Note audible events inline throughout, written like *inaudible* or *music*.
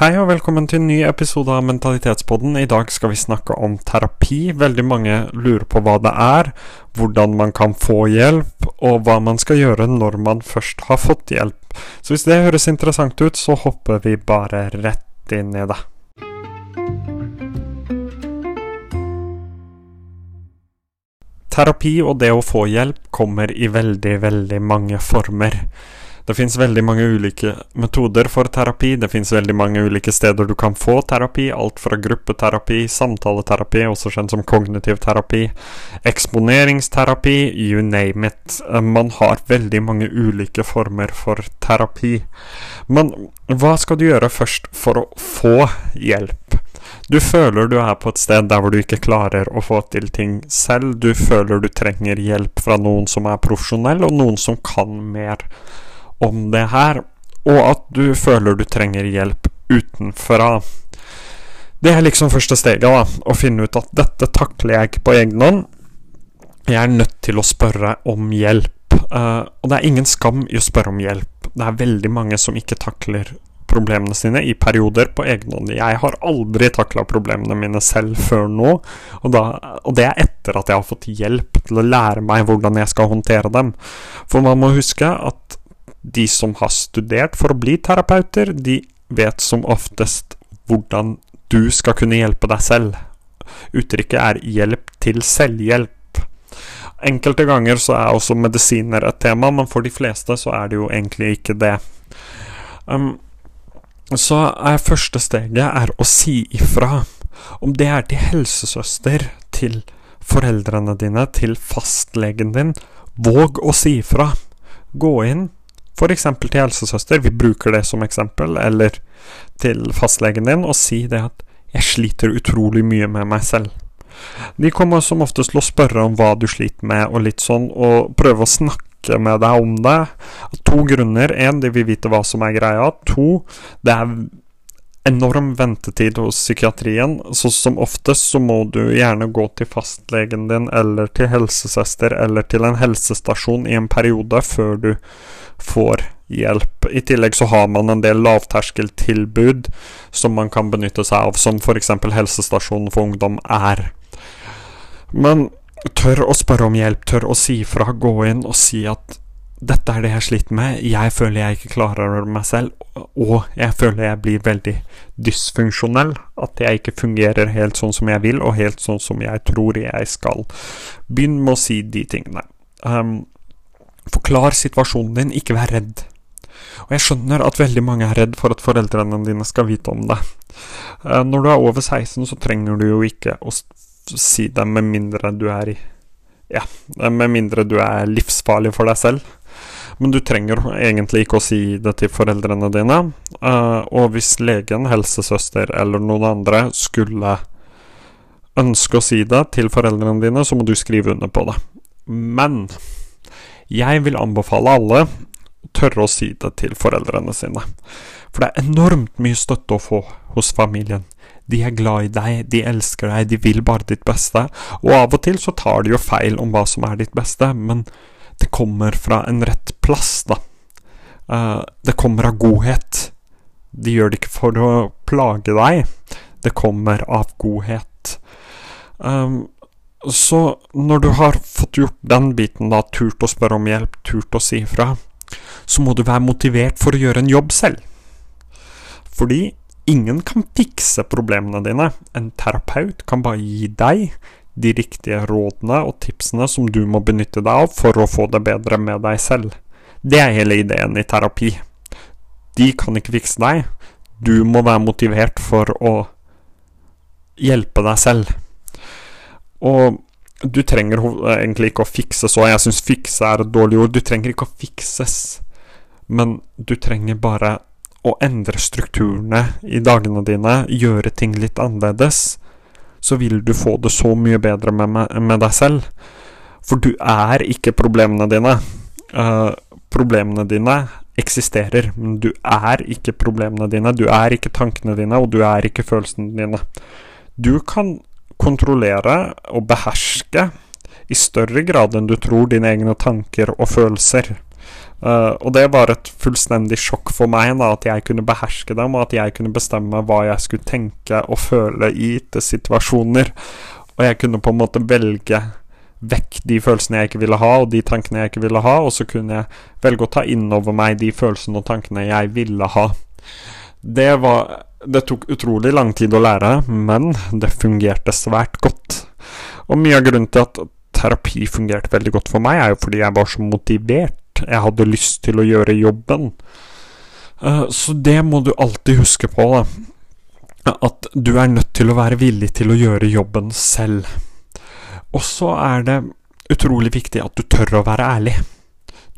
Hei og velkommen til en ny episode av Mentalitetspodden. I dag skal vi snakke om terapi. Veldig mange lurer på hva det er, hvordan man kan få hjelp, og hva man skal gjøre når man først har fått hjelp. Så hvis det høres interessant ut, så hopper vi bare rett inn i det. Terapi og det å få hjelp kommer i veldig, veldig mange former. Det fins veldig mange ulike metoder for terapi. Det fins veldig mange ulike steder du kan få terapi. Alt fra gruppeterapi, samtaleterapi, også kjent som kognitiv terapi, eksponeringsterapi, you name it. Man har veldig mange ulike former for terapi. Men hva skal du gjøre først for å få hjelp? Du føler du er på et sted der hvor du ikke klarer å få til ting selv. Du føler du trenger hjelp fra noen som er profesjonell, og noen som kan mer om det her, og at du føler du trenger hjelp utenfra. Det er liksom første steget, da. Å finne ut at dette takler jeg ikke på egen hånd. Jeg er nødt til å spørre om hjelp. Uh, og det er ingen skam i å spørre om hjelp. Det er veldig mange som ikke takler problemene sine i perioder på egen hånd. Jeg har aldri takla problemene mine selv før nå, og, da, og, det er etter at jeg har fått hjelp til å lære meg hvordan jeg skal håndtere dem. For man må huske at de som har studert for å bli terapeuter, de vet som oftest hvordan du skal kunne hjelpe deg selv. Uttrykket er 'hjelp til selvhjelp'. Enkelte ganger så er også medisiner et tema, men for de fleste så er det jo egentlig ikke det. Um, så er første steget er å si ifra. Om det er til helsesøster, til foreldrene dine, til fastlegen din, våg å si ifra. Gå inn, F.eks. til helsesøster, vi bruker det som eksempel, eller til fastlegen din, og si det at 'jeg sliter utrolig mye med meg selv'. De kommer som oftest til å spørre om hva du sliter med, og litt sånn, og prøve å snakke med deg om det. To grunner. Én, de vil vite hva som er greia. To, det er enorm ventetid hos psykiatrien, så som oftest så må du gjerne gå til fastlegen din eller til helsesøster eller til en helsestasjon i en periode før du får hjelp. I tillegg så har man en del lavterskeltilbud som man kan benytte seg av, som f.eks. helsestasjonen for ungdom er. Men tør å spørre om hjelp, tør å si fra, gå inn og si at dette er det jeg sliter med, jeg føler jeg ikke klarer meg selv, og jeg føler jeg blir veldig dysfunksjonell, at jeg ikke fungerer helt sånn som jeg vil, og helt sånn som jeg tror jeg skal. Begynn med å si de tingene. Um, Forklar situasjonen din, ikke vær redd. Og jeg skjønner at veldig mange er redd for at foreldrene dine skal vite om det. Eh, når du er over 16, så trenger du jo ikke å si det med mindre du er i Ja, med mindre du er livsfarlig for deg selv. Men du trenger egentlig ikke å si det til foreldrene dine. Eh, og hvis legen, helsesøster eller noen andre skulle ønske å si det til foreldrene dine, så må du skrive under på det. Men jeg vil anbefale alle å tørre å si det til foreldrene sine. For det er enormt mye støtte å få hos familien. De er glad i deg, de elsker deg, de vil bare ditt beste. Og av og til så tar de jo feil om hva som er ditt beste, men det kommer fra en rett plass, da. Uh, det kommer av godhet. De gjør det ikke for å plage deg, det kommer av godhet. Um, så når du har fått gjort den biten, da, turt å spørre om hjelp, turt å si ifra, så må du være motivert for å gjøre en jobb selv. Fordi ingen kan fikse problemene dine. En terapeut kan bare gi deg de riktige rådene og tipsene som du må benytte deg av for å få det bedre med deg selv. Det er hele ideen i terapi. De kan ikke fikse deg. Du må være motivert for å hjelpe deg selv. Og du trenger egentlig ikke å fikse så. Jeg syns fikse er et dårlig ord. Du trenger ikke å fikses, men du trenger bare å endre strukturene i dagene dine, gjøre ting litt annerledes. Så vil du få det så mye bedre med, med deg selv. For du er ikke problemene dine. Uh, problemene dine eksisterer, men du er ikke problemene dine. Du er ikke tankene dine, og du er ikke følelsene dine. Du kan kontrollere og beherske i større grad enn du tror dine egne tanker og følelser. Uh, og det var et fullstendig sjokk for meg, da, at jeg kunne beherske dem, og at jeg kunne bestemme hva jeg skulle tenke og føle i gitte situasjoner. Og jeg kunne på en måte velge vekk de følelsene jeg ikke ville ha, og de tankene jeg ikke ville ha, og så kunne jeg velge å ta inn over meg de følelsene og tankene jeg ville ha. Det var Det tok utrolig lang tid å lære, men det fungerte svært godt. Og mye av grunnen til at terapi fungerte veldig godt for meg, er jo fordi jeg var så motivert. Jeg hadde lyst til å gjøre jobben. Eh, så det må du alltid huske på, da. At du er nødt til å være villig til å gjøre jobben selv. Og så er det utrolig viktig at du tør å være ærlig.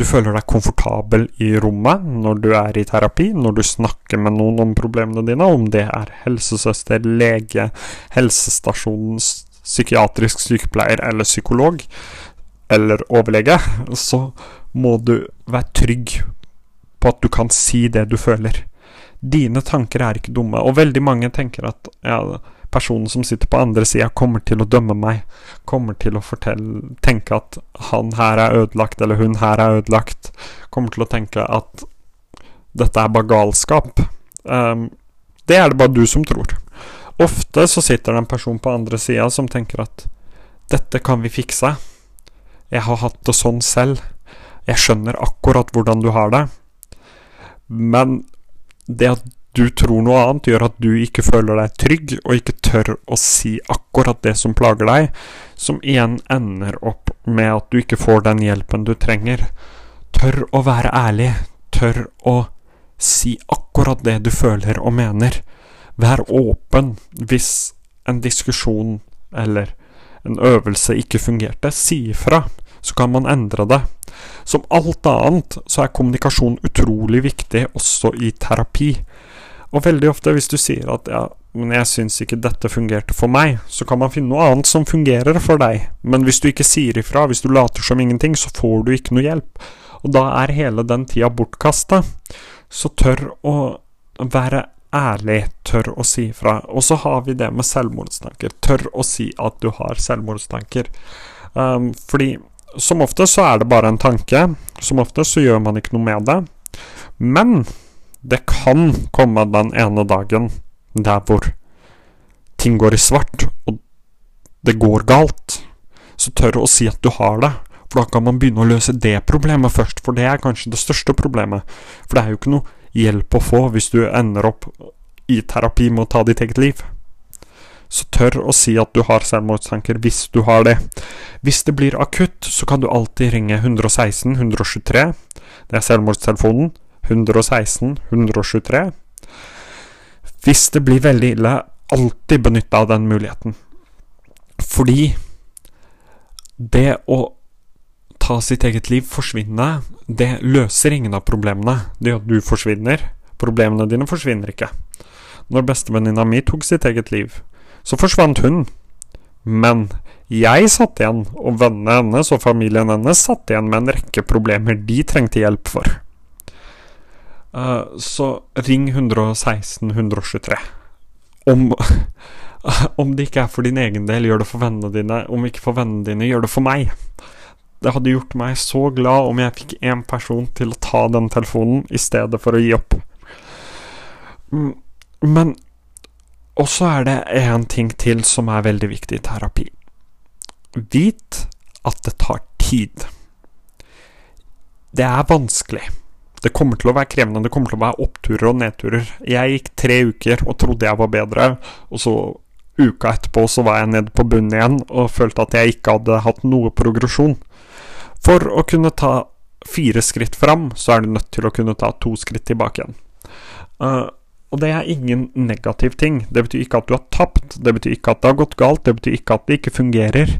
Du føler deg komfortabel i rommet når du er i terapi, når du snakker med noen om problemene dine, om det er helsesøster, lege, helsestasjonens psykiatrisk sykepleier eller psykolog, eller overlege, så må du være trygg på at du kan si det du føler. Dine tanker er ikke dumme, og veldig mange tenker at ja, personen som sitter på andre sida, kommer til å dømme meg. Kommer til å fortelle, tenke at han her er ødelagt, eller hun her er ødelagt. Kommer til å tenke at dette er bare galskap. Um, det er det bare du som tror. Ofte så sitter det en person på andre sida som tenker at dette kan vi fikse. Jeg har hatt det sånn selv. Jeg skjønner akkurat hvordan du har det. Men det at du tror noe annet, gjør at du ikke føler deg trygg, og ikke tør å si akkurat det som plager deg, som igjen ender opp med at du ikke får den hjelpen du trenger. Tør å være ærlig. Tør å si akkurat det du føler og mener. Vær åpen hvis en diskusjon eller en øvelse ikke fungerte. Si ifra, så kan man endre det. Som alt annet så er kommunikasjon utrolig viktig også i terapi. Og veldig ofte hvis du sier at ja, men jeg syns ikke dette fungerte for meg, så kan man finne noe annet som fungerer for deg. Men hvis du ikke sier ifra, hvis du later som ingenting, så får du ikke noe hjelp. Og da er hele den tida bortkasta. Så tør å være ærlig, tør å si ifra. Og så har vi det med selvmordstanker. Tør å si at du har selvmordstanker. Um, fordi som ofte så er det bare en tanke. Som ofte så gjør man ikke noe med det. Men det kan komme den ene dagen der hvor ting går i svart, og det går galt. Så tør å si at du har det, for da kan man begynne å løse det problemet først. For det er kanskje det største problemet. For det er jo ikke noe hjelp å få hvis du ender opp i terapi med å ta ditt eget liv. Så tør å si at du har selvmordstanker hvis du har det. Hvis det blir akutt, så kan du alltid ringe 116 123. Det er selvmordstelefonen. 116, 123. Hvis det blir veldig ille, alltid benytt av den muligheten. Fordi det å ta sitt eget liv, forsvinne, det løser ingen av problemene. Det at du forsvinner, problemene dine forsvinner ikke. Når bestevenninna mi tok sitt eget liv, så forsvant hun. Men jeg satt igjen, og vennene hennes og familien hennes satt igjen med en rekke problemer de trengte hjelp for. Uh, så ring 116 123. Om, *laughs* om det ikke er for din egen del, gjør det for vennene dine. Om ikke for vennene dine, gjør det for meg. Det hadde gjort meg så glad om jeg fikk én person til å ta den telefonen i stedet for å gi opp. Mm, men også er det én ting til som er veldig viktig i terapi. Vit at det tar tid. Det er vanskelig. Det kommer til å være krevende, det kommer til å være oppturer og nedturer. Jeg gikk tre uker og trodde jeg var bedre, og så uka etterpå så var jeg nede på bunnen igjen og følte at jeg ikke hadde hatt noe progresjon. For å kunne ta fire skritt fram, så er du nødt til å kunne ta to skritt tilbake igjen. Uh, og det er ingen negativ ting. Det betyr ikke at du har tapt, det betyr ikke at det har gått galt, det betyr ikke at det ikke fungerer.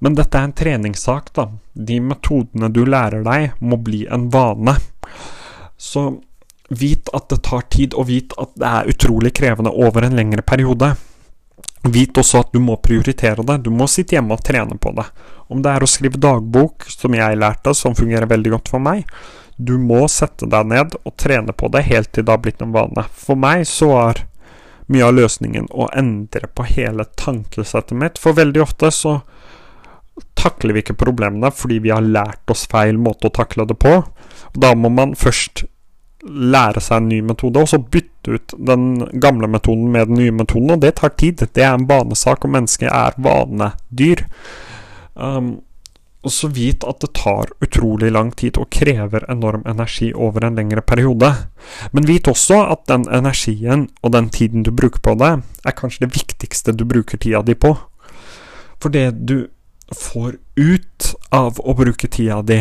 Men dette er en treningssak, da. De metodene du lærer deg, må bli en vane. Så vit at det tar tid, og vit at det er utrolig krevende over en lengre periode. Vit også at du må prioritere det. Du må sitte hjemme og trene på det. Om det er å skrive dagbok, som jeg lærte, som fungerer veldig godt for meg. Du må sette deg ned og trene på det helt til det har blitt en vane. For meg så er mye av løsningen å endre på hele tankesettet mitt, for veldig ofte så takler vi ikke problemene fordi vi har lært oss feil måte å takle det på. Og da må man først lære seg en ny metode, og så bytte ut den gamle metoden med den nye metoden, og det tar tid. Det er en vanesak, og mennesket er vanedyr. Um, så vit at det tar utrolig lang tid og krever enorm energi over en lengre periode. Men vit også at den energien og den tiden du bruker på det, er kanskje det viktigste du bruker tida di på. For det du får ut av å bruke tida di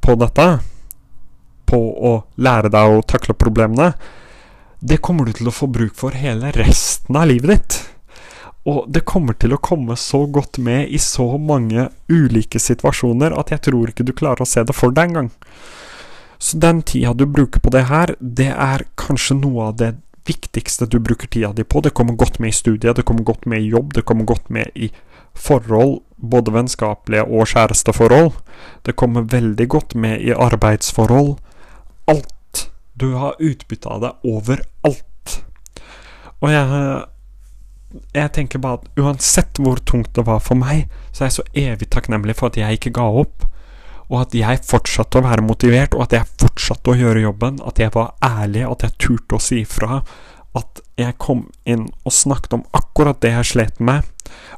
på dette, på å lære deg å takle problemene, det kommer du til å få bruk for hele resten av livet ditt. Og det kommer til å komme så godt med i så mange ulike situasjoner at jeg tror ikke du klarer å se det for deg engang. Så den tida du bruker på det her, det er kanskje noe av det viktigste du bruker tida di på. Det kommer godt med i studiet, det kommer godt med i jobb, det kommer godt med i forhold, både vennskapelige og kjæresteforhold. Det kommer veldig godt med i arbeidsforhold. Alt. Du har utbytte av det overalt. Og jeg jeg tenker bare at uansett hvor tungt det var for meg, så er jeg så evig takknemlig for at jeg ikke ga opp, og at jeg fortsatte å være motivert, og at jeg fortsatte å gjøre jobben, at jeg var ærlig, at jeg turte å si ifra, at jeg kom inn og snakket om akkurat det jeg slet med,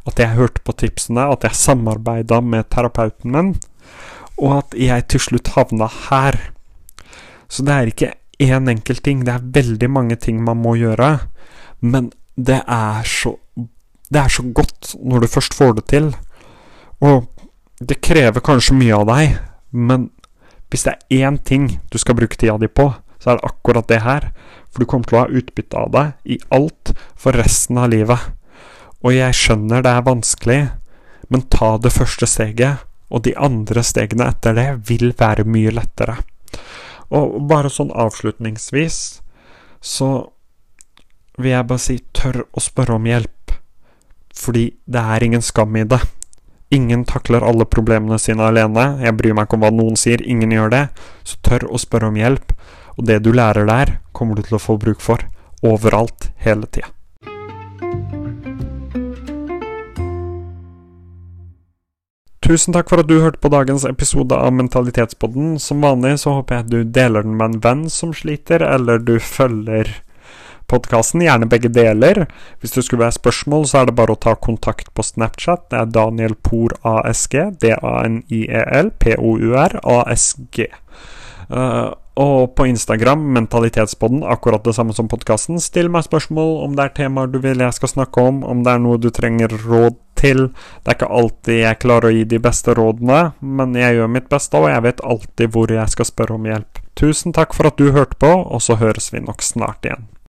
at jeg hørte på tipsene, at jeg samarbeida med terapeuten min, og at jeg til slutt havna her. Så det er ikke én enkelt ting, det er veldig mange ting man må gjøre, men det er så Det er så godt når du først får det til. Og det krever kanskje mye av deg, men hvis det er én ting du skal bruke tida di på, så er det akkurat det her. For du kommer til å ha utbytte av det i alt for resten av livet. Og jeg skjønner det er vanskelig, men ta det første steget, og de andre stegene etter det vil være mye lettere. Og bare sånn avslutningsvis så vil jeg bare si tør å spørre om hjelp, fordi det er ingen skam i det. Ingen takler alle problemene sine alene, jeg bryr meg ikke om hva noen sier, ingen gjør det, så tør å spørre om hjelp, og det du lærer der, kommer du til å få bruk for, overalt, hele tida. Tusen takk for at du hørte på dagens episode av Mentalitetspodden. Som vanlig så håper jeg at du deler den med en venn som sliter, eller du følger podkasten, gjerne begge deler. Hvis det skulle være spørsmål, så er det bare å ta kontakt på Snapchat. Det er Daniel Por ASG. D-a-n-i-e-l p-o-u-r a-s-g. Uh, og på Instagram, Mentalitetspodden, akkurat det samme som podkasten. Still meg spørsmål om det er temaer du vil jeg skal snakke om, om det er noe du trenger råd til. Det er ikke alltid jeg klarer å gi de beste rådene, men jeg gjør mitt beste, og jeg vet alltid hvor jeg skal spørre om hjelp. Tusen takk for at du hørte på, og så høres vi nok snart igjen.